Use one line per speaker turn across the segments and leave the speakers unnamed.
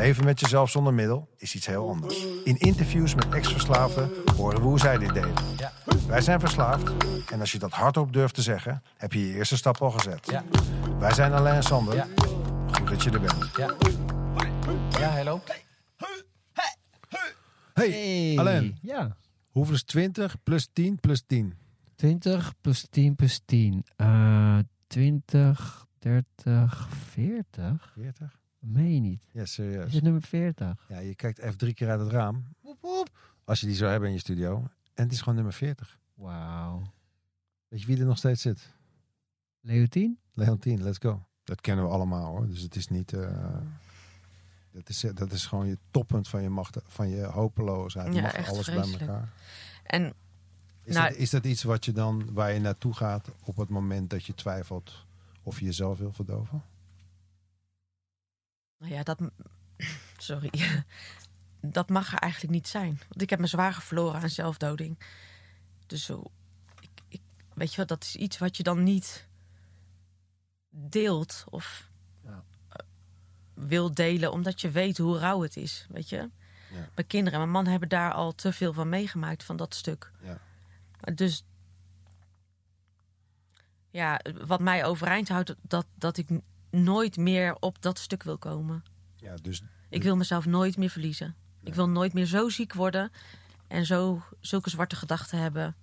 leven met jezelf zonder middel is iets heel anders. In interviews met ex-verslaafden horen we hoe zij dit deden.
Ja.
Wij zijn verslaafd en als je dat hardop durft te zeggen, heb je je eerste stap al gezet.
Ja.
Wij zijn Alain en Sander.
Ja.
Goed dat je er bent.
Ja. Ja, hij loopt.
Hey,
Hey.
Alain.
Ja.
hoeveel is 20 plus 10 plus 10?
20 plus 10 plus 10. Eh 20, 30, 40?
40?
Meen je niet.
Ja,
Is
serieus.
het nummer 40?
Ja, je kijkt even drie keer uit het raam. Woep, woep. Als je die zou hebben in je studio. En het is gewoon nummer 40.
Wauw.
Weet je wie er nog steeds zit?
Leontien?
Leontien, let's go. Dat kennen we allemaal hoor. Dus het is niet... eh, dat, is, dat is gewoon je toppunt van je, macht, van je hopeloosheid. Je
Ja,
mag alles bij elkaar.
En
Is,
Nou-
dat, is dat iets wat je dan, waar je naartoe gaat op het moment dat je twijfelt of je jezelf wil verdoven?
Nou ja, dat. Sorry. Dat mag er eigenlijk niet zijn. Want ik heb me zwaar verloren aan zelfdoding. Dus zo. Ik, ik, weet je wat, dat is iets wat je dan niet deelt of
Ja.
eh, wil delen, omdat je weet hoe rauw het is. Weet je?
Ja.
Mijn kinderen en mijn man hebben daar al te veel van meegemaakt, van dat stuk.
Ja.
Dus ja, wat mij overeind houdt, dat, dat ik nooit meer op dat stuk wil komen.
Ja, dus
Ik wil mezelf nooit meer verliezen. Ik wil nooit meer zo ziek worden en zo zulke zwarte gedachten hebben.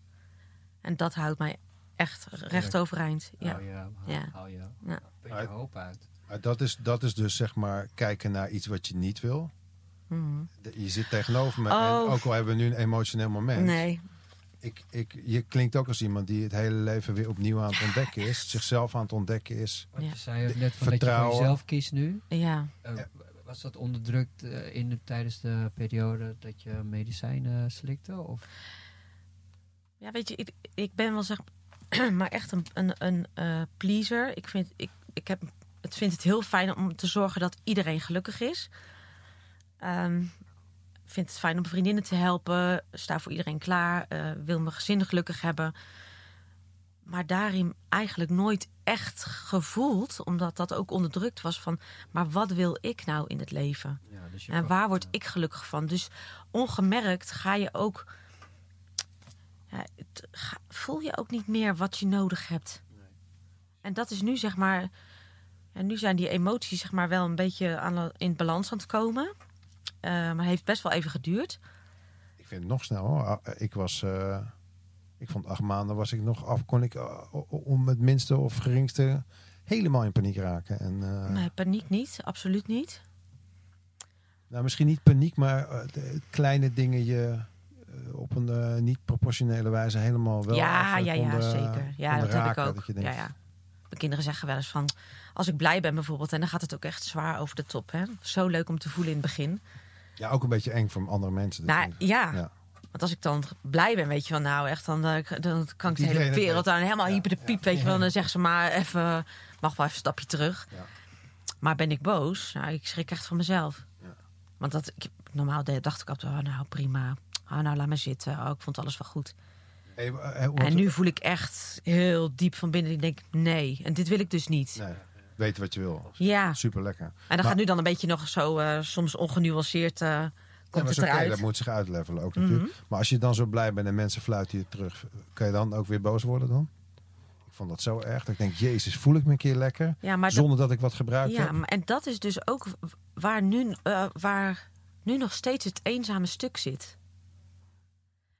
En dat houdt mij echt recht overeind. Ja.
Hou je, hou,
Ja.
hou je
Ja.
een beetje hoop uit.
maar dat, is, dat is dus zeg maar kijken naar iets wat je niet wil.
Mhm.
Je zit tegenover me en
Oh.
ook al hebben we nu een emotioneel moment.
Nee,
Ik, ik, je klinkt ook als iemand die het hele leven weer opnieuw aan het ontdekken is. Zichzelf aan het ontdekken is.
Want
Ja.
je zei ook net van dat je
Vertrouwen.
voor jezelf kiest nu.
ja.
Eh. Was dat onderdrukt eh, in de, tijdens de periode dat je medicijnen slikte? Of?
Ja, weet je, ik, ik ben wel zeg maar echt een, een, een eh, pleaser. Ik vind, ik, ik heb, het vind het heel fijn om te zorgen dat iedereen gelukkig is. Ehm, ik vind het fijn om vriendinnen te helpen. Sta voor iedereen klaar. eh, wil mijn gezin gelukkig hebben. Maar daarin eigenlijk nooit echt gevoeld, omdat dat ook onderdrukt was van, maar wat wil ik nou in het leven?
Ja, dus
En waar word ik gelukkig van? Dus ongemerkt ga je ook. Ja, het- ga- voel je ook niet meer wat je nodig hebt. En dat is nu zeg maar. En nu zijn die emoties zeg maar wel een beetje aan, in balans aan het komen. Eh, maar het heeft best wel even geduurd.
Ik vind het nog snel hoor. Ah, Ik was... eh, ik vond acht maanden was ik nog af. Kon ik eh, om het minste of geringste helemaal in paniek raken. En, eh,
Nee, paniek niet, absoluut niet.
Nou, misschien niet paniek, maar eh, kleine dingen je eh, op een eh, niet proportionele wijze helemaal wel.
ja,
eh,
ja, ja, zeker. Ja, dat heb ik ook.
Dat je denkt,
ja, ja. Mijn kinderen zeggen wel eens van, als ik blij ben bijvoorbeeld, en dan gaat het ook echt zwaar over de top. Hè? Zo leuk om te voelen in het begin.
Ja, ook een beetje eng voor andere mensen.
Nou ja.
Ja.
want als ik dan blij ben, weet je wel, nou echt, dan, eh, dan kan ik de hele wereld aan helemaal
Ja,
hyper de piep, weet je wel. Dan zeggen ze maar even, mag wel even een stapje terug.
Ja.
Maar ben ik boos? Nou, ik schrik echt van mezelf.
Ja.
Want dat, ik, normaal dacht ik altijd, oh, nou prima. Oh, nou, laat me zitten. Oh, ik vond alles wel goed.
Hey, eh,
En nu voel ik echt heel diep van binnen. Ik denk, nee. En dit wil ik dus niet.
Nee, weet wat je wil.
Ja.
Super lekker.
En dan
Maar-
gaat nu dan een beetje nog zo, eh, soms ongenuanceerd, eh,
Ja,
komt
maar
het eruit.
dat moet zich uitlevelen ook
Mhm.
natuurlijk. Maar als je dan zo blij bent en mensen fluiten je terug, kan je dan ook weer boos worden dan? Ik vond dat zo erg. Dat ik denk, jezus, voel ik me een keer lekker?
Ja, maar
zonder dat ik wat gebruikt
Ja,
heb?
maar- en dat is dus ook waar nu, eh, waar nu nog steeds het eenzame stuk zit.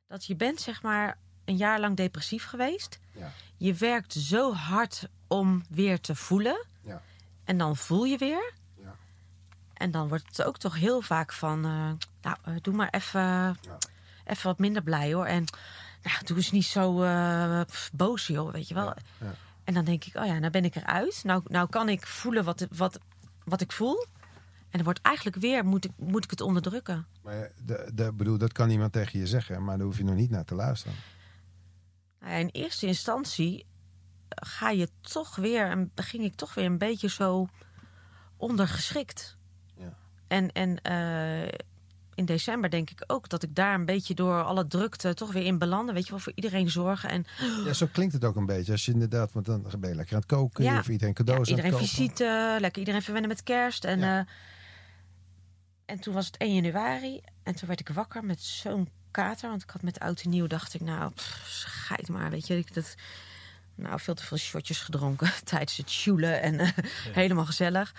Dat je bent zeg maar een jaar lang depressief geweest.
Ja.
Je werkt zo hard om weer te voelen. En dan voel je weer.
Ja.
En dan wordt het ook toch heel vaak van... eh, nou, eh, doe maar even, even wat minder blij hoor. En nou, doe eens niet zo pff, boos joh, weet je wel.
Ja.
En dan denk ik, oh ja, nou ben ik eruit. Nou, nou kan ik voelen wat, wat, wat ik voel. En dan wordt eigenlijk weer, moet ik, moet ik het onderdrukken.
Maar de, de, bedoel, dat kan niemand tegen je zeggen, maar daar hoef je nog niet naar te luisteren.
Nou ja, in eerste instantie ga je toch weer, en ging ik toch weer een beetje zo ondergeschikt.
Ja.
En, en eh, in december denk ik ook dat ik daar een beetje door alle drukte toch weer in belandde. Weet je wel, voor iedereen zorgen. En
Ja, zo klinkt het ook een beetje. Als je inderdaad, want dan ben je lekker aan het koken.
Ja.
Of iedereen
ja,
cadeaus aan
iedereen
het kopen.
visite, lekker iedereen verwennen met kerst. En,
Ja.
eh, en toen was het 1 januari en toen werd ik wakker met zo'n kater. Want ik had met oud en nieuw, dacht ik, nou, pff, scheid maar, weet je. Dat, nou, veel te veel shotjes gedronken tijdens het sjoelen en eh, helemaal gezellig.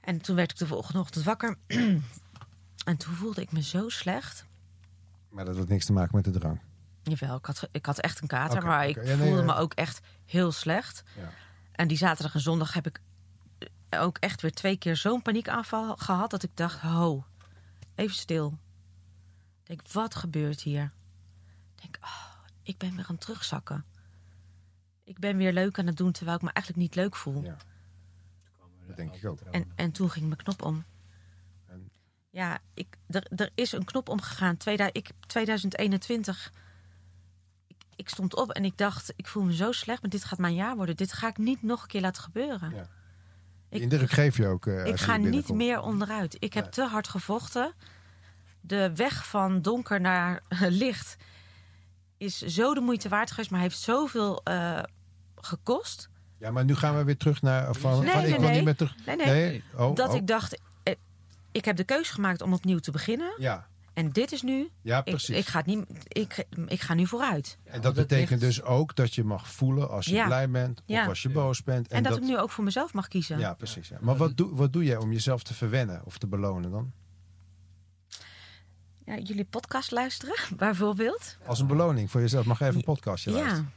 En toen werd ik de volgende ochtend wakker. en toen voelde ik me zo slecht.
Maar dat had niks te maken met de drank.
Jawel, ik had, ik had echt een kater, maar ik
Ja, nee,
voelde
ja.
me ook echt heel slecht.
Ja.
En die zaterdag en zondag heb ik ook echt weer twee keer zo'n paniekaanval gehad... dat ik dacht, ho, even stil. Ik denk, wat gebeurt hier? Ik denk, oh, ik ben weer aan het terugzakken. Ik ben weer leuk aan het doen, terwijl ik me eigenlijk niet leuk voel.
Ja. Dat denk ik ook.
En, en toen ging mijn knop om.
En-
Ja, ik, er, er is een knop omgegaan. Tweeda- ik, 2021. Ik, ik stond op en ik dacht, ik voel me zo slecht, maar dit gaat mijn jaar worden. Dit ga ik niet nog een keer laten gebeuren.
Ja.
Ik-
indruk geef je ook. eh,
Ik ga niet meer onderuit. Ik heb te hard gevochten. De weg van donker naar licht is zo de moeite waard geweest, maar heeft zoveel eh, gekost.
Ja, maar nu gaan we weer terug naar. Van,
Nee,
van,
nee,
ik
nee.
niet meer terug.
Nee, nee.
Nee, oh,
dat
oh.
ik dacht, eh, ik heb de keuze gemaakt om opnieuw te beginnen.
Ja,
En dit is nu,
ja
ik,
precies.
ik, ga niet, ik, ik ga nu vooruit.
en dat betekent dus ook dat je mag voelen als je
Ja.
blij bent of als je boos bent.
En, dat, ik nu ook voor mezelf mag kiezen.
Ja, precies. Ja. Maar wat doe, wat doe jij om jezelf te verwennen of te belonen dan?
Ja, jullie podcast luisteren, bijvoorbeeld.
Als een beloning voor jezelf. Mag je even een podcastje
Ja,
luisteren?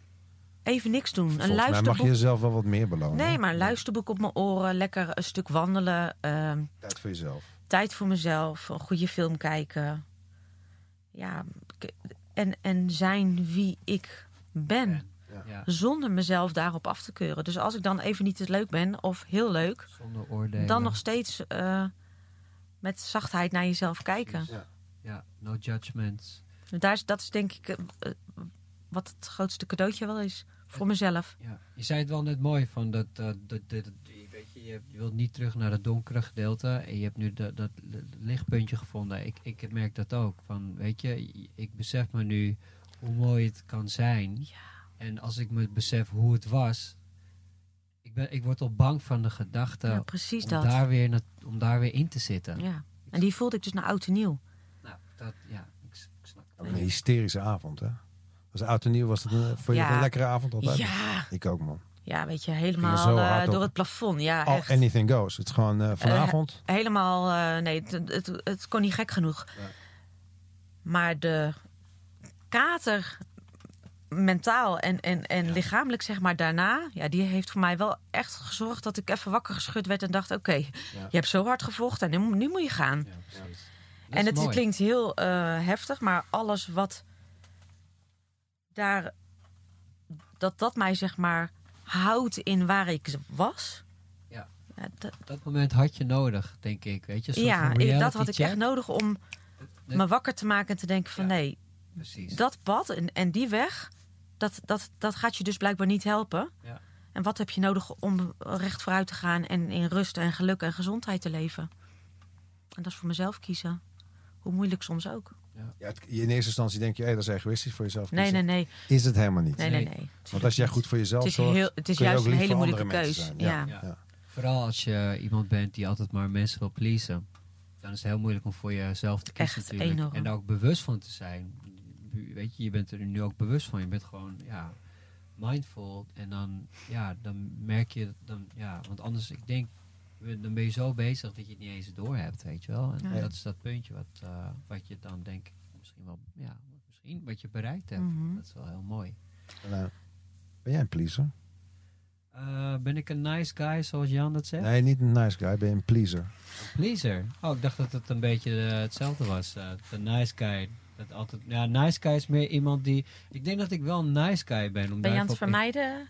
Even niks doen. Een
Volgens mij mag
luisterboek.
je jezelf wel wat meer belonen.
Nee, maar een luisterboek op mijn oren. Lekker een stuk wandelen. ehm,
Tijd voor jezelf.
tijd voor mezelf. Een goede film kijken. Ja, en, en zijn wie ik ben.
Ja,
Zonder mezelf daarop af te keuren. Dus als ik dan even niet te leuk ben of heel leuk...
zonder oordelen.
dan nog steeds eh, met zachtheid naar jezelf kijken.
Ja.
Ja, no judgments.
Daar is, dat is denk ik eh, wat het grootste cadeautje wel is. Voor mezelf.
Ja, je zei het wel net mooi van dat, eh, dat, dat, dat- weet je, je, wilt niet terug naar het donkere gedeelte en je hebt nu dat, dat lichtpuntje gevonden. Ik, ik merk dat ook. Van, weet je, ik besef me nu hoe mooi het kan zijn. En als ik me besef hoe het was, ik, ben, ik word al bang van de gedachte
ja, precies
om,
dat.
daar weer na- om daar weer in te zitten.
Ja. En die voelde ik dus naar oud en nieuw.
Nou, dat, ja, ik, ik snap het.
Een hysterische avond, hè? Als oud en nieuw was het een, voor je
Ja.
een lekkere avond altijd?
Ja,
Ik ook, man.
ja weet je, helemaal eh, door het plafond. Ja,
All,
echt.
anything goes. Het is gewoon eh, vanavond.
Helemaal, eh, nee, het, het, het kon niet gek genoeg.
Ja.
Maar de kater, mentaal en, en, en lichamelijk, zeg maar, daarna... Ja, die heeft voor mij wel echt gezorgd dat ik even wakker geschud werd... en dacht, oké, je hebt zo hard gevochten en nu, moet- nu moet je gaan.
Ja,
en het
mooi.
klinkt heel eh, heftig, maar alles wat daar... Dat dat mij, zeg maar, houdt in waar ik was...
Ja.
Ja, dat,
Dat moment had je nodig, denk ik. Weet je,
ja ik- dat had ik echt nodig om me wakker te maken en te denken van
Ja.
nee,
Precies.
dat pad en, en die weg, dat, dat, dat gaat je dus blijkbaar niet helpen.
Ja.
En wat heb je nodig om recht vooruit te gaan en in rust en geluk en gezondheid te leven? En dat is voor mezelf kiezen. Hoe moeilijk soms ook.
Ja, het- in eerste instantie denk je, hé, dat is egoïstisch voor jezelf
Nee,
kiezen.
nee, nee.
Is het helemaal niet.
Nee, nee,
Nee.
nee.
Want als jij goed voor jezelf
Het is,
zorgt,
heel, het is
kun je
juist
ook
een hele moeilijke keus.
zijn.
Ja.
Ja.
Ja.
Vooral als je iemand bent die altijd maar mensen wil pleasen. Dan is het heel moeilijk om voor jezelf te kiezen
Echt
natuurlijk.
enorm.
En daar ook bewust van te zijn. Weet je, je bent er nu ook bewust van. Je bent gewoon, ja, mindful. En dan, ja, dan merk je, dan, ja, want anders, ik denk, dan ben je zo bezig dat je het niet eens door hebt, weet je wel. En
Ja.
dat is dat puntje wat, eh, wat je dan denk ik misschien wel, ja, misschien wat je bereikt hebt.
Mhm.
Dat is wel heel mooi.
En, ben jij een pleaser?
Eh, ben ik een nice guy, zoals Jan dat zegt?
Nee, niet een nice guy, ben je een pleaser.
Pleaser. Oh, ik dacht dat het een beetje eh, hetzelfde was. eh, de nice guy. Dat altijd, ja, nice guy is meer iemand die... Ik denk dat ik wel een nice guy ben. Om
Ben je aan het vermijden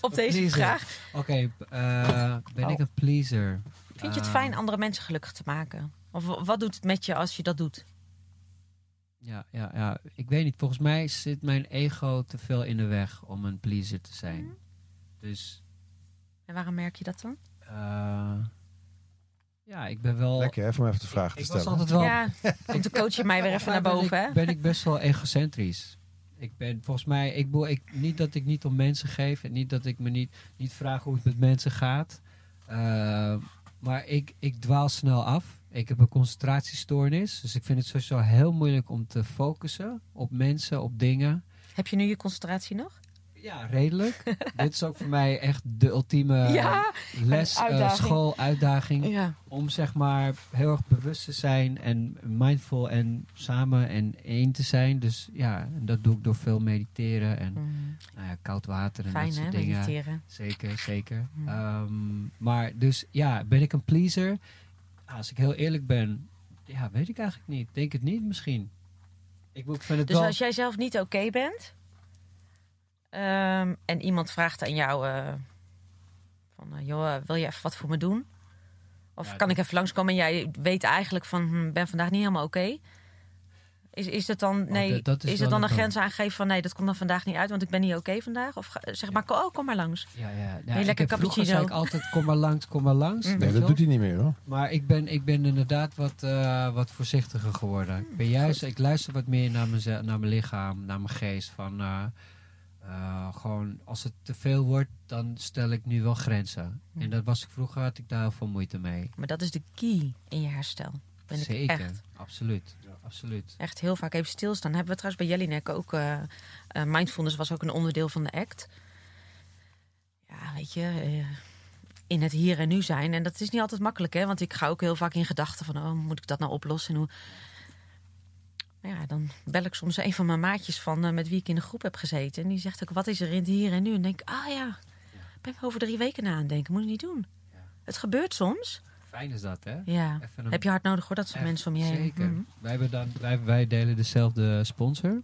op deze
pleaser.
vraag?
Oké, eh, ben
Oh.
ik een pleaser?
Vind je het
Eh,
fijn andere mensen gelukkig te maken? Of wat doet het met je als je dat doet?
Ja, ja, ja. Ik weet niet. Volgens mij zit mijn ego te veel in de weg om een pleaser te zijn.
Mhm.
Dus
En waarom merk je dat dan?
eh, ja, ik ben wel.
Lekker hè, om even de vraag te
ik was
stellen.
altijd wel.
Ja, komt de coach je mij weer even naar
ben
boven,
ik,
hè?
Ben ik best wel egocentrisch. Ik ben volgens mij, ik, ik, niet dat ik niet om mensen geef en niet dat ik me niet, niet vraag hoe het met mensen gaat. Eh, maar ik, ik dwaal snel af. Ik heb een concentratiestoornis. Dus ik vind het sowieso heel moeilijk om te focussen op mensen, op dingen.
Heb je nu je concentratie nog?
Ja, redelijk. Dit is ook voor mij echt de ultieme
ja.
les, eh,
uitdaging.
school, uitdaging.
ja.
Om zeg maar heel erg bewust te zijn en mindful en samen en één te zijn. Dus ja, dat doe ik door veel mediteren en
Mm,
nou ja, koud water en
Fijn,
dat
hè,
soort dingen.
mediteren.
Zeker, zeker.
Mm.
Ehm, maar dus ja, ben ik een pleaser? Als ik heel eerlijk ben, ja, weet ik eigenlijk niet. Denk het niet misschien. Ik, ik vind het
Dus
wel...
als jij zelf niet oké bent... ehm, en iemand vraagt aan jou... eh, van, eh, joh, wil je even wat voor me doen? Of
Ja,
kan
dat-
ik even langskomen en jij weet eigenlijk van... hm, ben vandaag niet helemaal oké? Is, is het dan, nee,
Oh, dat- dat is
is,
wel
het dan
een
een grens aangegeven van... nee, dat komt dan vandaag niet uit, want ik ben niet oké vandaag? Of zeg maar, oh, kom maar langs.
ja, ja. ja, ik
lekker
heb- vroeger
cappuccino?
zei ik altijd, kom maar langs, kom maar langs.
Mm.
Nee, dat doet hij niet meer hoor.
Maar ik ben, ik ben inderdaad wat, eh, wat voorzichtiger geworden. Ik, ben juist, ik luister wat meer naar, mezelf, naar mijn lichaam, naar mijn geest. Van, eh, eh, gewoon, als het te veel wordt, dan stel ik nu wel grenzen. En dat was ik vroeger, had ik daar heel veel moeite mee.
Maar dat is de key in je herstel. Ben ik
Zeker,
echt.
absoluut. absoluut.
echt heel vaak even stilstaan. Hebben we trouwens bij Jellinek ook. eh, eh, mindfulness was ook een onderdeel van de act. Ja, weet je. eh, in het hier en nu zijn. En dat is niet altijd makkelijk, hè? Want ik ga ook heel vaak in gedachten van... oh, hoe moet ik dat nou oplossen? En hoe... Maar ja, dan bel ik soms een van mijn maatjes van... eh, met wie ik in de groep heb gezeten. En die zegt ook, wat is er in het hier en nu? En denk ik, ah ja, ik ben er over drie weken na aan het denken. Moet je niet doen.
Ja.
Het gebeurt soms.
Fijn is dat, hè?
Ja.
Even een-
Heb je hard nodig hoor, dat soort
Echt,
mensen om je heen.
Zeker.
Mhm.
Wij, hebben dan, wij, wij delen dezelfde sponsor.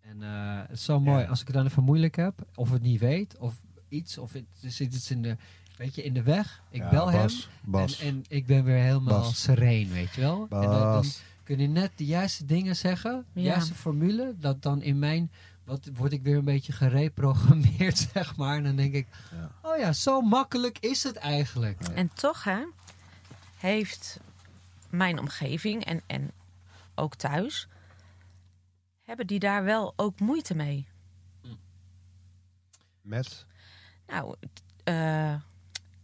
En eh, het is zo mooi
Ja.
als ik het dan even moeilijk heb, of het niet weet, of iets, of het, er zit iets in de, weet je, in de weg. Ik
Ja,
bel
Bas,
hem
Bas.
En, en ik ben weer helemaal
Bas.
sereen, weet je wel. En dan, dan Kun je net de juiste dingen zeggen, de
Ja.
juiste formule, dat dan in mijn, wat word ik weer een beetje gereprogrammeerd, zeg maar. En dan denk ik,
Ja.
oh ja, zo makkelijk is het eigenlijk.
En toch hè, heeft mijn omgeving en, en ook thuis, hebben die daar wel ook moeite mee.
Met?
Nou, t- eh,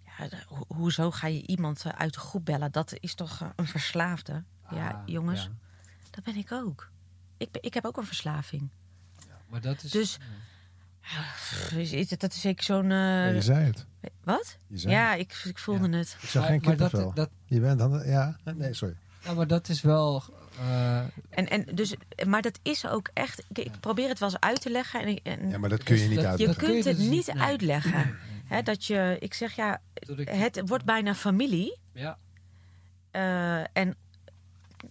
ja, ho- hoezo ga je iemand eh, uit de groep bellen? Dat is toch eh, een verslaafde? Ja,
Ah,
jongens,
ja.
dat ben ik ook. Ik, ben, ik heb ook een verslaving.
Maar dat is...
Dus- het- dat is zeker zo'n...
Ja,
eh,
je zei het.
wat?
Je zei
Ja,
het.
ik, ik voelde het.
Ik zag
Maar-
geen
maar dat, dat,
Je bent dan... Ja? Nee, sorry.
ja, maar dat is wel... eh,
En, en dus, maar dat is ook echt... Ik, ik probeer het wel eens uit te leggen. En, en
Ja, maar dat kun je
Dus
niet
dat-
uitleggen.
je
kunt het
dus
niet
nee.
uitleggen. Hè, dat je, ik zeg ja, het wordt bijna familie.
ja,
Eh, en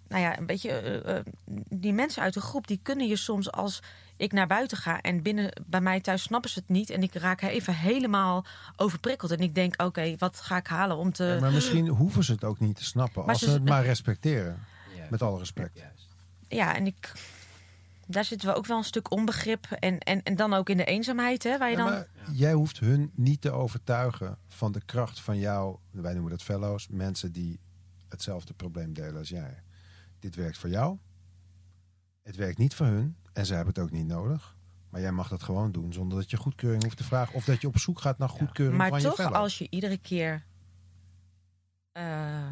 nou ja, een beetje, eh, eh, die mensen uit de groep, die kunnen je soms als ik naar buiten ga en binnen bij mij thuis snappen ze het niet. En ik raak even helemaal overprikkeld. En ik denk, oké, wat ga ik halen om te.
Ja, maar misschien hoeven ze het ook niet te snappen.
Maar
als
ze-
het maar respecteren.
ja,
Met alle respect.
Ja, en ik. Daar zitten we ook wel een stuk onbegrip. En, en, en dan ook in de eenzaamheid, hè, waar je
Ja,
dan.
maar jij hoeft hun niet te overtuigen van de kracht van jou. Wij noemen dat fellows. Mensen die hetzelfde probleem delen als jij. Dit werkt voor jou. Het werkt niet voor hun. En ze hebben het ook niet nodig. Maar jij mag dat gewoon doen zonder dat je goedkeuring hoeft te vragen. Of dat je op zoek gaat naar goedkeuring
Maar
van je
toch,
fellow.
als je iedere keer. eh,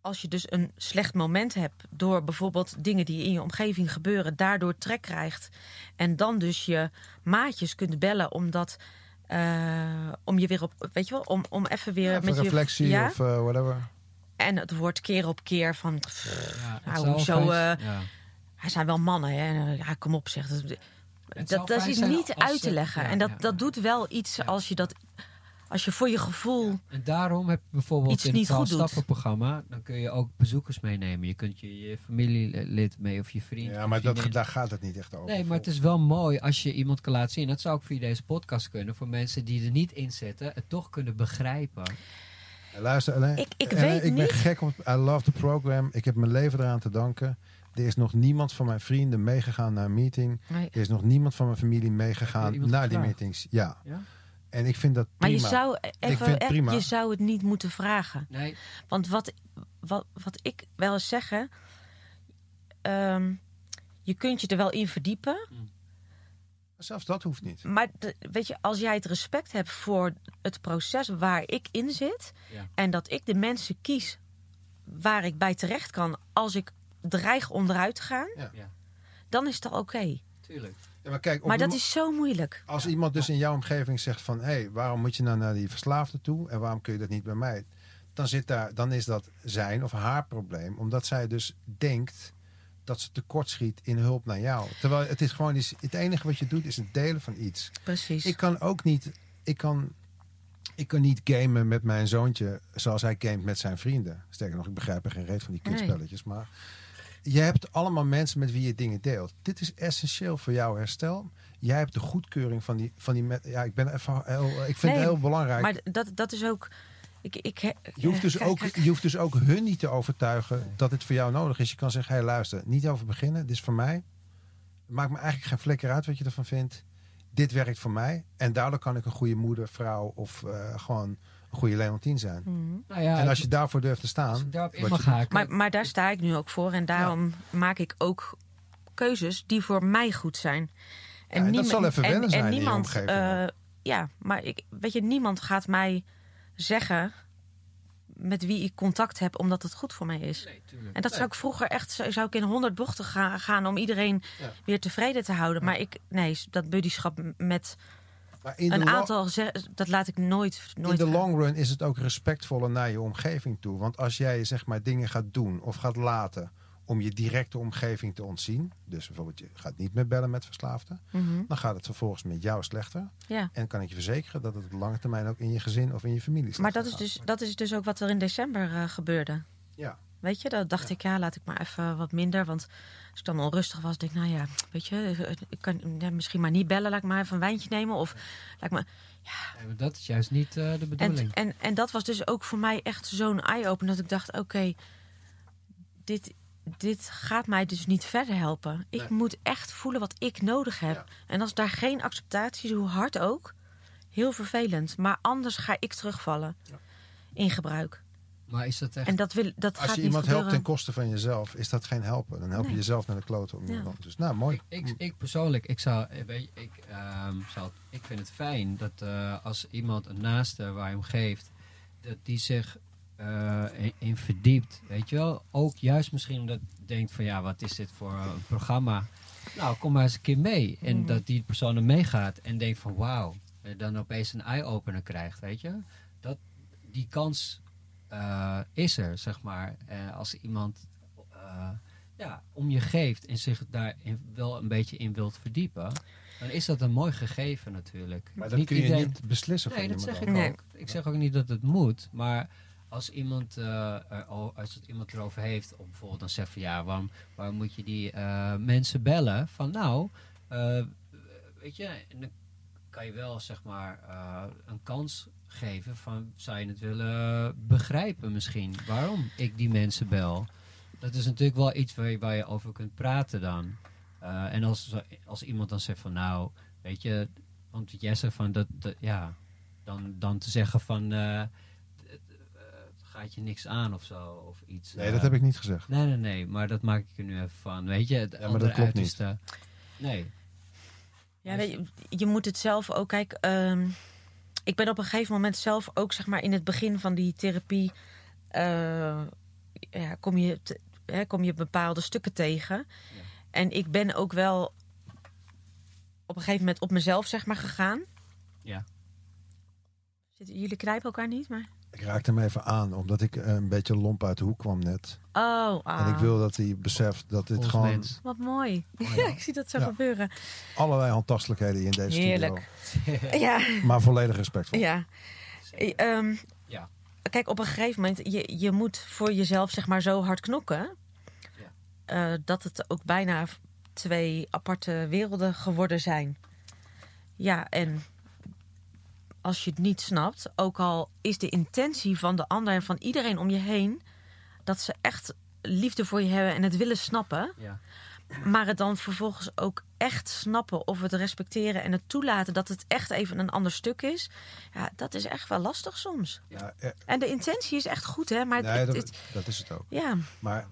als je dus een slecht moment hebt door bijvoorbeeld dingen die in je omgeving gebeuren, daardoor trek krijgt. En dan dus je maatjes kunt bellen omdat. eh, om je weer op, weet je wel, om, om even weer
Ja,
met
van
je
reflectie
ja,
of eh, whatever.
En het wordt keer op keer van,
Ja,
Nou,
fijn-
eh,
ja.
hij zijn wel mannen, hè? Eh, Ja, kom op, zeg. Dat, dat, is niet
als
uit te leggen.
ja,
en dat,
ja,
dat
ja.
doet wel iets
Ja.
als je dat, als je voor je gevoel.
En daarom heb je bijvoorbeeld
Iets
in
niet
het stappenprogramma, dan kun je ook bezoekers meenemen. Je kunt je, je familielid mee of je vriend.
Ja, maar dat, daar gaat het niet echt over.
Nee, maar het is wel mooi als je iemand kan laten zien. Dat zou ook via deze podcast kunnen. Voor mensen die er niet in zitten, het toch kunnen begrijpen.
Luister, Alain.
Ik, ik weet
ik ben
niet.
gek op I love the program. Ik heb mijn leven eraan te danken. Er is nog niemand van mijn vrienden meegegaan naar een meeting.
Nee.
Er is nog niemand van mijn familie meegegaan naar die meetings. Ja.
Ja?
En ik vind dat
Maar
prima.
je zou, even,
prima.
je zou het niet moeten vragen.
Nee,
Want wat, wat, wat ik wel eens zeg, hè, ehm, je kunt je er wel in verdiepen.
Zelfs dat hoeft niet.
Maar de- weet je, als jij het respect hebt voor het proces waar ik in zit.
Ja.
En dat ik de mensen kies waar ik bij terecht kan als ik dreig onderuit te gaan.
Ja.
Ja.
Dan is dat oké.
tuurlijk.
Ja, maar kijk,
Maar dat is zo moeilijk.
als iemand dus in jouw omgeving zegt van... hé, hey, waarom moet je nou naar die verslaafde toe en waarom kun je dat niet bij mij? Dan, zit daar, dan is dat zijn of haar probleem. Omdat zij dus denkt dat ze tekortschiet in hulp naar jou. Terwijl het is gewoon... Het enige wat je doet is het delen van iets.
Precies.
Ik kan ook niet... Ik kan, ik kan niet gamen met mijn zoontje zoals hij gamet met zijn vrienden. Sterker nog, ik begrijp er geen reet van die
Nee.
kutspelletjes. Maar je hebt allemaal mensen met wie je dingen deelt. Dit is essentieel voor jouw herstel. Jij hebt de goedkeuring van die... Van die met, ja, ik, ben even heel, ik vind
Nee,
het heel belangrijk.
maar dat, dat is ook. Ik, ik,
je, hoeft dus
kijk,
ook,
kijk.
je hoeft dus ook hun niet te overtuigen dat het voor jou nodig is. Je kan zeggen, hey, luister, niet over beginnen. Dit is voor mij. Het maakt me eigenlijk geen flikker uit wat je ervan vindt. Dit werkt voor mij. En daardoor kan ik een goede moeder, vrouw of eh, gewoon een goede Leontien zijn.
Mhm.
Nou ja,
en als je daarvoor durft te staan...
in
je.
Maar, maar daar sta ik nu ook voor. En daarom maak ik ook keuzes die voor mij goed zijn.
en dat
niema-
zal even wennen zijn in je
niemand,
omgeving.
eh, ja, maar ik, weet je, niemand gaat mij zeggen met wie ik contact heb omdat het goed voor mij is.
Nee.
En dat zou ik vroeger echt zou ik in honderd bochten gaan, gaan om iedereen
Ja.
weer tevreden te houden. Maar ik, nee, dat buddyschap met
in de,
een aantal, dat laat ik nooit,
in
nooit
de
gaan.
long run is het ook respectvoller naar je omgeving toe. Want als jij zeg maar dingen gaat doen of gaat laten om je directe omgeving te ontzien. Dus bijvoorbeeld je gaat niet meer bellen met verslaafden.
Mhm,
Dan gaat het vervolgens met jou slechter.
ja.
En kan ik je verzekeren dat het op lange termijn ook in je gezin of in je familie slechter
Maar dat is, dus, dat is dus ook wat er in december eh, gebeurde.
Ja.
Weet je, dat dacht ik, ja, laat ik maar even wat minder. Want als ik dan onrustig was, denk ik, nou ja, weet je, ik kan ja, misschien maar niet bellen. Laat ik maar even een wijntje nemen. Of laat ik maar.
Nee, maar dat is juist niet eh, de bedoeling.
En, en, en dat was dus ook voor mij echt zo'n eye-opener. Dat ik dacht, oké, dit, dit gaat mij dus niet verder helpen. Ik
Nee.
moet echt voelen wat ik nodig heb.
Ja.
En als daar geen acceptatie is, hoe hard ook, heel vervelend. Maar anders ga ik terugvallen
Ja.
in gebruik.
maar is dat echt...
En dat, wil, dat
Als
gaat
je
niet
iemand helpt ten koste van jezelf, is dat geen helpen. Dan help je
Nee.
jezelf naar de kloten. Om
Ja.
iemand. Dus nou, mooi.
Ik, ik, ik persoonlijk, ik zou, eh, weet je, ik, ehm, zou, ik vind het fijn dat eh, als iemand een naaste waar je hem geeft, dat die zich eh, in, in verdiept, weet je wel. Ook juist misschien omdat je denkt van ja, wat is dit voor een programma? Nou, kom maar eens een keer mee. En
Mhm.
dat die persoon er meegaat en denkt van wauw, en dan opeens een eye-opener krijgt, weet je. Dat, die kans eh, is er, zeg maar. Eh, als iemand eh, ja, om je geeft en zich daar wel een beetje in wilt verdiepen, dan is dat een mooi gegeven natuurlijk.
Maar dat kun je
iedereen-
niet beslissen
Nee,
voor
dat zeg ik.
Nee.
ook. Ik zeg ook niet dat het moet, maar als iemand, eh, er, al- als het iemand erover heeft, bijvoorbeeld dan zegt van ja, waarom, waarom moet je die eh, mensen bellen? Van nou, eh, weet je, dan kan je wel zeg maar een kans geven van zou je het willen begrijpen misschien waarom ik die mensen bel. Dat is natuurlijk wel iets waar je, waar je over kunt praten dan. En als, als iemand dan zegt van nou, weet je, want jij zegt van dat, dat ja, dan, dan te zeggen van eh, het, eh, het gaat je niks aan of zo of iets.
Nee,
eh.
dat heb ik niet gezegd.
Nee, nee, nee, maar dat maak ik er nu even van. Weet je, het
maar dat klopt
uiterste. Nee.
Ja, weet je, je moet het zelf ook. Kijk, ehm, ik ben op een gegeven moment zelf ook, zeg maar, in het begin van die therapie. eh, ja, kom, je te- hè, kom je bepaalde stukken tegen.
Ja.
En ik ben ook wel op een gegeven moment op mezelf, zeg maar, gegaan.
Ja.
Zitten, jullie knijpen elkaar niet, maar.
Ik raakte hem even aan, omdat ik eh, een beetje lomp uit de hoek kwam net.
Oh, ah,
En ik wil dat hij beseft dat dit
Ons
gewoon
mens.
Wat mooi.
Oh,
ja. ik zie dat zo
Ja.
gebeuren.
allerlei handtastelijkheden hier in deze
Heerlijk.
studio.
Ja.
Maar volledig respectvol.
Ja. Eh, ehm,
Ja.
Kijk, op een gegeven moment, je, je moet voor jezelf zeg maar zo hard knokken. eh, dat het ook bijna twee aparte werelden geworden zijn. Ja, en als je het niet snapt, ook al is de intentie van de ander en van iedereen om je heen, dat ze echt liefde voor je hebben en het willen snappen.
Ja.
Maar het dan vervolgens ook echt snappen of het respecteren en het toelaten dat het echt even een ander stuk is. Ja, dat is echt wel lastig soms.
Ja, eh,
En de intentie is echt goed, hè? Maar
nee,
het,
dat,
het-
dat is het ook.
ja.
Maar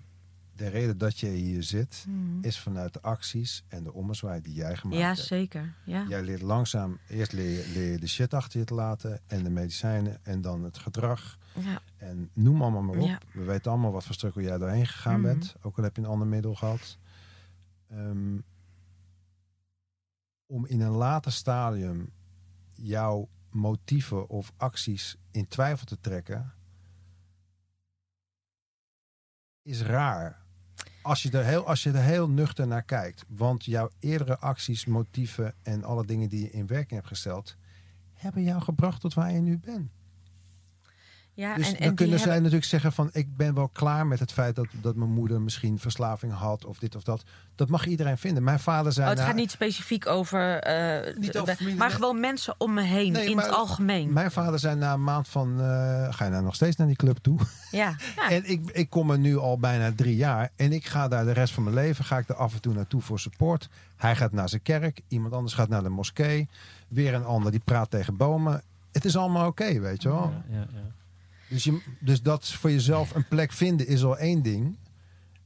de reden dat je hier zit,
Mhm.
is vanuit de acties en de ommezwaai die jij gemaakt
ja,
hebt.
zeker. Ja.
Jij leert langzaam, eerst leer je, leer je de shit achter je te laten en de medicijnen en dan het gedrag.
Ja.
En noem allemaal maar op.
Ja.
We weten allemaal wat voor strukkel jij doorheen gegaan
Mhm.
bent. Ook al heb je een ander middel gehad. Ehm, om in een later stadium jouw motieven of acties in twijfel te trekken, is raar. Als je, er heel, als je er heel nuchter naar kijkt. Want jouw eerdere acties, motieven en alle dingen die je in werking hebt gesteld, hebben jou gebracht tot waar je nu bent.
Ja,
Dus
en,
dan
en die
kunnen zij
hebben-
natuurlijk zeggen van ik ben wel klaar met het feit dat, dat mijn moeder misschien verslaving had of dit of dat. Dat mag iedereen vinden. Mijn vader zei
Oh, het
na-
gaat niet specifiek over, eh,
Niet
de-
over
de-
familie,
maar
nee.
gewoon mensen om me heen
Nee,
in
maar-
het algemeen.
Mijn vader zei na een maand van eh, ga je nou nog steeds naar die club toe?
ja, ja.
En ik, ik kom er nu al bijna drie jaar. En ik ga daar de rest van mijn leven. Ga ik er af en toe naartoe voor support. Hij gaat naar zijn kerk. Iemand anders gaat naar de moskee. Weer een ander die praat tegen bomen. Het is allemaal oké, weet je wel.
Ja, ja, ja.
Dus, je, dus dat voor jezelf een plek vinden is al één ding.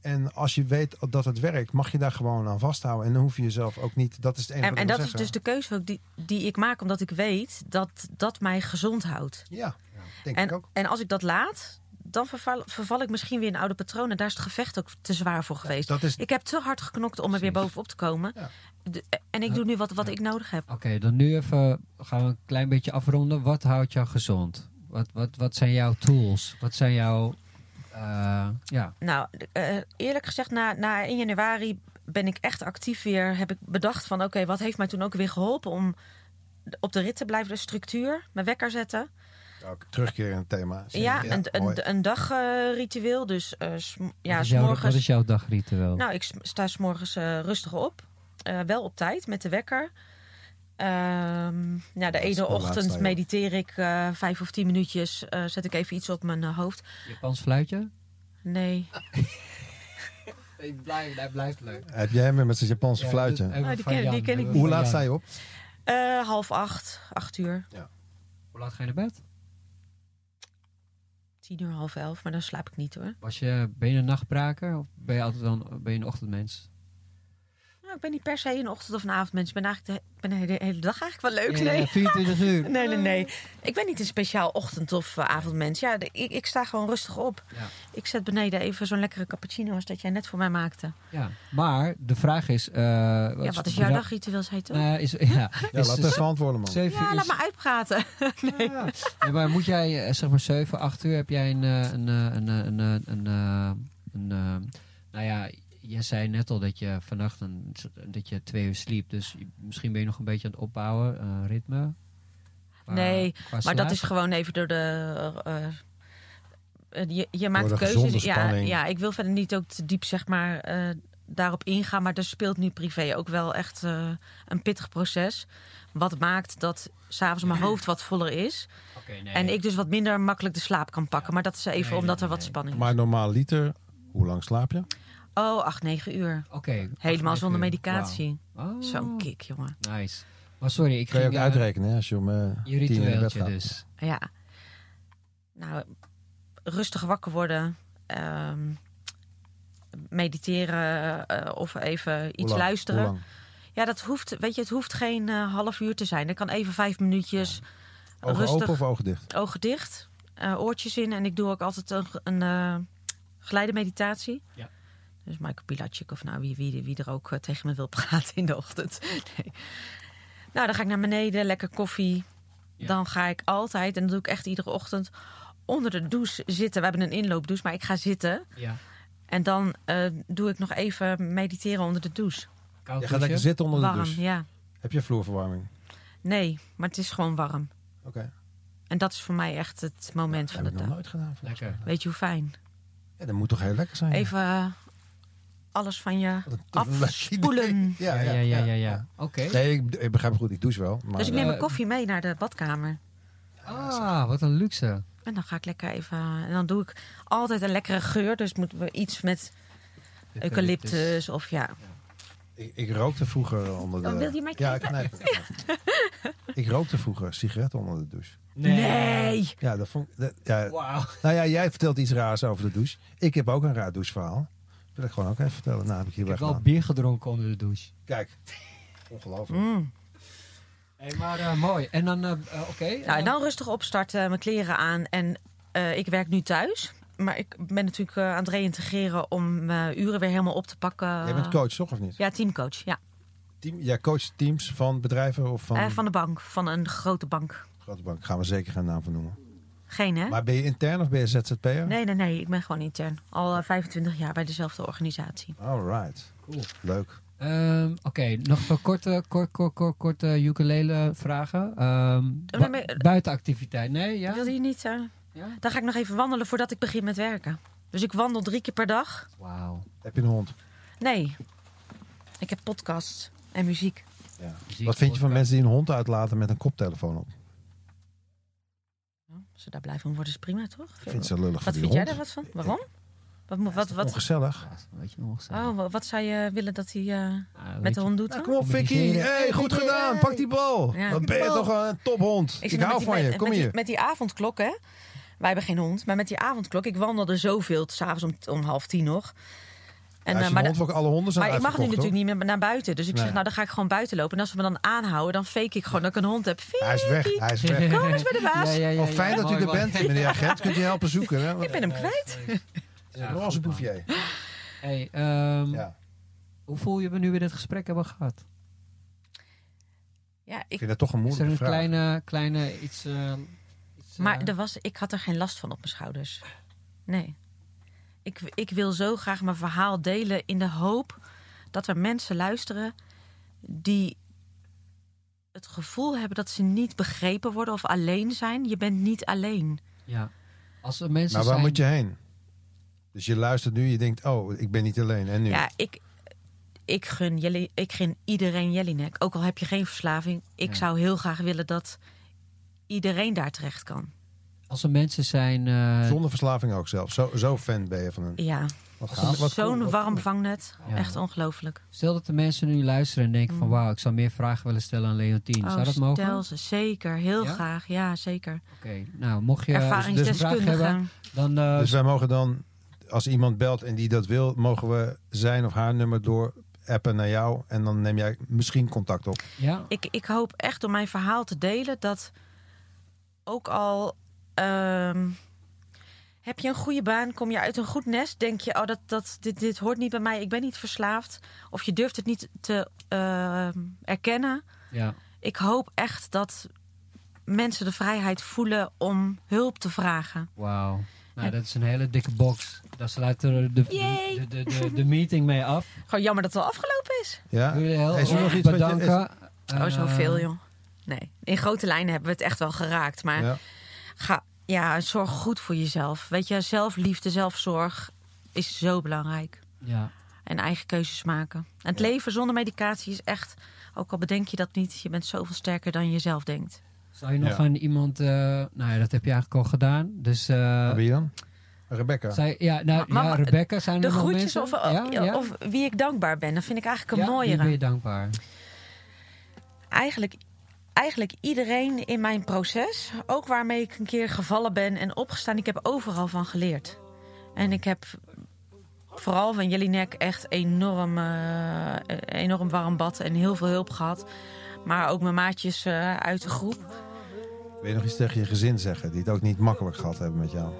En als je weet dat het werkt, mag je daar gewoon aan vasthouden. En dan hoef je jezelf ook niet. Dat is het enige
En,
wat
en
ik
dat is dus de keuze ook die, die ik maak, omdat ik weet dat dat mij gezond houdt.
Ja, denk ik
En,
ook.
en als ik dat laat, dan verval, verval ik misschien weer in oude patronen. Daar is het gevecht ook te zwaar voor geweest.
Dat is,
Ik heb te hard geknokt om er weer bovenop te komen.
Ja.
De- en ik doe nu wat, wat ik nodig heb.
Oké, dan nu even gaan we een klein beetje afronden. Wat houdt jou gezond? Wat, wat, wat zijn jouw tools? Wat zijn jouw... eh, ja,
Nou, eh, eerlijk gezegd, na, na 1 januari ben ik echt actief weer. Heb ik bedacht van, oké, wat heeft mij toen ook weer geholpen om op de rit te blijven? De structuur, mijn wekker zetten.
ook terugkeren in het thema.
Ja, een, een, een dagritueel. dus eh, ja,
wat, is jouw,
s'morgens...
wat is jouw dagritueel?
Nou, ik sta s'morgens rustig op. Eh, wel op tijd met de wekker. Ehm ja, de ene ochtend mediteer ik eh, vijf of tien minuutjes. eh, zet ik even iets op mijn eh, hoofd.
Japans fluitje?
Nee.
Ik blijf, hij blijft leuk.
Heb jij hem weer met zijn Japanse fluitje?
Ah, die ken- die ken ik
Hoe laat sta je op?
Eh, half acht, acht uur,
Hoe laat ga je naar bed?
tien uur, half elf. Maar dan slaap ik niet hoor.
Was je, ben je een nachtbraker of ben je altijd dan ben je een ochtendmens?
Ik ben niet per se een ochtend- of een avondmens. Ik ben eigenlijk de, ik ben de hele, dag eigenlijk wel leuk.
Ja,
Nee.
24 uur.
Nee, nee, nee. Ik ben niet een speciaal ochtend- of eh, avondmens. Ja, de- ik, ik sta gewoon rustig op.
Ja.
Ik zet beneden even zo'n lekkere cappuccino als dat jij net voor mij maakte.
Ja, maar de vraag is... eh,
Ja, wat is jouw dagritueel, zei je toch?
Nou, is, ja,
Ja,
is,
laat
is-
even antwoorden, man.
zeven
ja,
is-
laat me uitpraten. nee.
Ja, maar moet jij, eh, zeg maar 7, 8 uur, heb jij een, eh, een, eh, een, een, eh, een, eh, een, eh, nou ja, je zei net al dat je vannacht een, dat je twee uur sliep, dus misschien ben je nog een beetje aan het opbouwen, eh, ritme. Qua-
Nee,
qua
Maar
slaap.
dat is gewoon even door de. eh, eh, je, je maakt
de
keuzes. Ja, ja, ik wil verder niet ook te diep zeg maar, eh, daarop ingaan. Maar er speelt nu privé ook wel echt eh, een pittig proces. Wat maakt dat s'avonds mijn hoofd wat voller is.
Oké, nee.
En ik dus wat minder makkelijk de slaap kan pakken. Maar dat is even
Nee,
omdat
nee,
er wat
nee.
spanning is.
Maar normaal liter, hoe lang slaap je?
Oh, acht, negen uur.
Oké,
Helemaal zonder
uur.
medicatie.
Oh,
Zo'n kick, jongen.
Nice. Maar sorry, ik
Kun je ook uitrekenen hè, als je om eh
Je
tien uur in bed
ritueeltje
gaat.
dus.
Ja. Nou, rustig wakker worden. ehm, mediteren eh, of even
Hoe
iets
lang?
luisteren.
Hoe lang?
Ja, dat hoeft, weet je, het hoeft geen eh, half uur te zijn. Dat kan even vijf minuutjes.
Ogen
rustig,
open of ogen dicht?
ogen dicht, eh, oortjes in. En ik doe ook altijd een, een eh, geleide meditatie.
Ja.
Dus Michael Pilatschik of nou, wie, wie, wie er ook eh, tegen me wil praten in de ochtend. Nee. Nou, dan ga ik naar beneden, lekker koffie.
Ja.
Dan ga ik altijd, en dat doe ik echt iedere ochtend, onder de douche zitten. We hebben een inloopdouche, maar ik ga zitten.
Ja.
En dan eh, doe ik nog even mediteren onder de douche.
Koud
Je gaat lekker zitten onder de
Warm,
douche.
ja.
Heb je vloerverwarming?
Nee, maar het is gewoon warm.
Oké.
En dat is voor mij echt het moment
Dat
van
heb
de
ik nog
dag.
nooit gedaan.
Lekker.
Weet je hoe fijn?
Ja, dat moet toch heel lekker zijn?
Even eh, alles van je afspoelen.
Ja, ja, ja, ja. ja. Oké.
Nee, ik, ik begrijp het goed. Ik douche wel. Maar,
Dus ik neem
Eh,
mijn koffie mee naar de badkamer.
Ah, wat een luxe.
En dan ga ik lekker even... En dan doe ik altijd een lekkere geur. Dus moeten we iets met eucalyptus of ja.
Ik, ik rookte vroeger onder de...
Oh, wil je mij
Ja, ik knijp het. ik rookte vroeger sigaretten onder de douche.
Nee!
Ja, dat vond ik... dat- ja,
Wauw.
nou ja, jij vertelt iets raars over de douche. Ik heb ook een raar doucheverhaal. Dat wil ik gewoon ook even vertellen. Nou, heb ik hier
Ik heb wel bier gedronken onder de douche.
Kijk. Ongelooflijk.
Mm.
Hey, maar eh, mooi. En dan, eh, eh, oké.
Nou, en dan rustig opstarten, mijn kleren aan. En eh, ik werk nu thuis. Maar ik ben natuurlijk aan het reïntegreren om mijn uren weer helemaal op te pakken.
Jij bent coach, toch? Of niet?
Ja, teamcoach. Ja.
Team, jij coacht teams van bedrijven of van,
Eh, van de bank, van een grote bank.
grote bank? Gaan we zeker geen naam van noemen.
Geen, hè?
Maar ben je intern of ben je ZZP'er?
Nee, nee, nee. Ik ben gewoon intern. Al eh, 25 jaar bij dezelfde organisatie.
Alright.
Cool.
Leuk.
Ehm, Oké, nog veel korte, kort, kort, kort, korte ukulele vragen. Ehm, bu-
maar-
buitenactiviteit, nee? Ja?
Wilde je niet... eh,
ja?
Dan ga ik nog even wandelen voordat ik begin met werken. Dus ik wandel drie keer per dag.
Wauw.
Heb je een hond?
Nee. Ik heb podcasts en muziek.
Ja.
Muziek,
Wat vind je van
podcast.
mensen die een hond uitlaten met een koptelefoon op?
Als ze daar blij van worden, is prima, toch?
Ik vind ze lullig
Wat vind jij daar wat van? Waarom? Wat, moet- wat, wat,
Ongezellig.
Oh, wa- wat zou je willen dat hij eh, met de hond doet?
Nou,
dan?
kom op, Vicky. Hey, goed gedaan. Pak die bal.
Ja.
Dan ben je toch een tophond. Ik,
zie
hou van je.
met-
Kom
met
hier.
Die, met die avondklok, hè? Wij hebben geen hond, maar met die avondklok. Ik wandelde zoveel, s'avonds om, om half tien nog. En,
Ja, als
eh, maar
hond alle honden zijn
maar ik mag nu natuurlijk niet meer naar buiten. Dus ik
Nee.
zeg, nou dan ga ik gewoon buiten lopen. En als ze me dan aanhouden, dan fake ik gewoon dat ik een hond heb.
Hij is weg. Hij is weg.
Kom eens bij de baas.
Ja, ja, ja,
Wel
ja.
fijn dat u er bent, meneer agent. Kunt u helpen zoeken? Hè?
Ik ben hem kwijt.
Een roze bouvier.
Hey, ehm,
Ja.
Hoe voel je me nu we dit gesprek hebben gehad?
Ja,
Ik
ik,
vind het toch een
Is er
moeilijke
een
vraag.
kleine, kleine iets... eh, iets,
maar
eh,
er was, ik had er geen last van op mijn schouders. Nee. Ik, ik wil zo graag mijn verhaal delen in de hoop dat er mensen luisteren die het gevoel hebben dat ze niet begrepen worden of alleen zijn. Je bent niet alleen.
Ja. Als er mensen
Maar waar
zijn...
moet je heen? Dus je luistert nu, je denkt, oh, ik ben niet alleen. En nu?
Ja, ik, ik, gun Jelly, ik gun iedereen Jellinek. Ook al heb je geen verslaving. Ik
Ja.
zou heel graag willen dat iedereen daar terecht kan.
Als er mensen zijn... eh,
Zonder verslaving ook zelf. Zo, zo fan ben je van een...
Ja, zo'n warm vangnet.
Ja.
Echt ongelooflijk.
Stel dat de mensen nu luisteren en denken van...
Mm.
Wauw, ik zou meer vragen willen stellen aan Leontien.
Oh,
zou dat mogen?
stel ze, zeker. Heel
Ja?
graag. Ja, zeker.
Oké, nou mocht je dus een vraag hebben, dan... eh,
Dus wij mogen dan, als iemand belt en die dat wil, mogen we zijn of haar nummer door appen naar jou. En dan neem jij misschien contact op.
ja?
ik, ik hoop echt door mijn verhaal te delen dat ook al ehm, heb je een goede baan, kom je uit een goed nest, denk je, oh, dat, dat, dit, dit hoort niet bij mij, ik ben niet verslaafd. Of je durft het niet te ehm, erkennen.
ja.
Ik hoop echt dat mensen de vrijheid voelen om hulp te vragen.
Wauw. Nou, dat is een hele dikke box. Daar sluit de, de, de, de, de, de meeting mee af.
Gewoon jammer dat het al afgelopen is.
Ja?
Ik wil je heel
Is er nog
erg
iets wat je-
bedanken.
Oh,
Eh,
zoveel, joh. Nee, in grote lijnen hebben we het echt wel geraakt. Maar
Ja.
Ga, ja, zorg goed voor jezelf. Weet je, zelfliefde, zelfzorg is zo belangrijk.
Ja.
En eigen keuzes maken. En het leven zonder medicatie is echt, ook al bedenk je dat niet, je bent zoveel sterker dan je zelf denkt.
Zou je nog
Ja.
aan iemand... eh, nou ja, dat heb je eigenlijk al gedaan. Dus... eh,
Wie dan? Rebecca.
zij, ja, nou,
Maar-
ja, Rebecca, zijn
De
er
groetjes
mensen?
of,
ja, ja?
of wie ik dankbaar ben, dat vind ik eigenlijk een
Ja, wie ben je dankbaar?
eigenlijk, eigenlijk iedereen in mijn proces, ook waarmee ik een keer gevallen ben en opgestaan, ik heb overal van geleerd. En ik heb vooral van Jelinek echt enorm, eh, enorm warm bad en heel veel hulp gehad. Maar ook mijn maatjes eh, uit de groep.
Wil je nog iets tegen je gezin zeggen? Die het ook niet makkelijk gehad hebben met jou.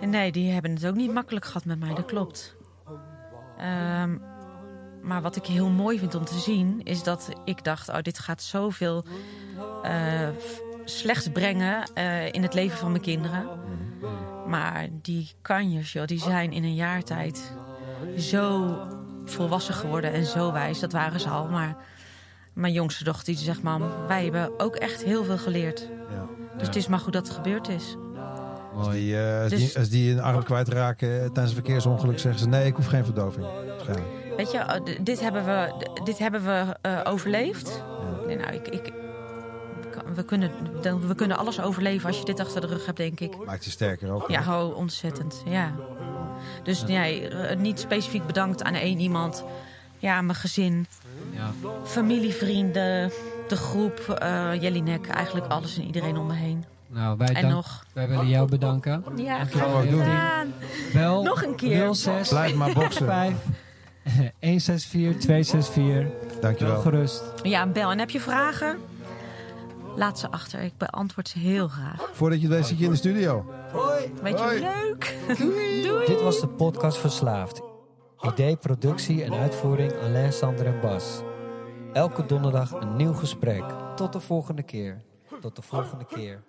Nee, die hebben het ook niet makkelijk gehad met mij, dat klopt. Ehm, maar wat ik heel mooi vind om te zien, is dat ik dacht: oh, dit gaat zoveel f- slechts brengen eh, in het leven van mijn kinderen. Maar die kanjers, joh, die zijn in een jaar tijd zo volwassen geworden en zo wijs. Dat waren ze al. Maar mijn jongste dochter die zegt: Mam, wij hebben ook echt heel veel geleerd.
Ja.
Dus het is maar goed dat het gebeurd is.
Als die, eh, als,
Dus-
die, als die een arm kwijtraken tijdens een verkeersongeluk, zeggen ze nee, ik hoef geen verdoving.
Weet je, d- dit hebben we, dit hebben we eh, overleefd. Nee, nou, ik, ik we kunnen, we kunnen alles overleven als je dit achter de rug hebt, denk ik.
Maakt je sterker ook.
Ja, ho, ontzettend. Ja. Dus nee, eh, niet specifiek bedankt aan één iemand. Ja, mijn gezin,
Ja.
familie, vrienden, de groep, eh Jellinek, eigenlijk alles en iedereen om me heen.
Nou, wij,
En
dank-
nog.
wij willen jou bedanken.
Ja.
Wel
Nog een keer.
06
Blijf maar boksen.
5 164 264.
Dankjewel.
Wel gerust.
Ja, bel. En heb je vragen? Laat ze achter. Ik beantwoord ze heel graag.
Voordat je weet zit je in de studio. Hoi.
Weet je, leuk. Doei.
Dit was de podcast Verslaafd. Idee, productie en uitvoering Alain, Sander en Bas. Elke donderdag een nieuw gesprek. Tot de volgende keer. Tot de volgende keer.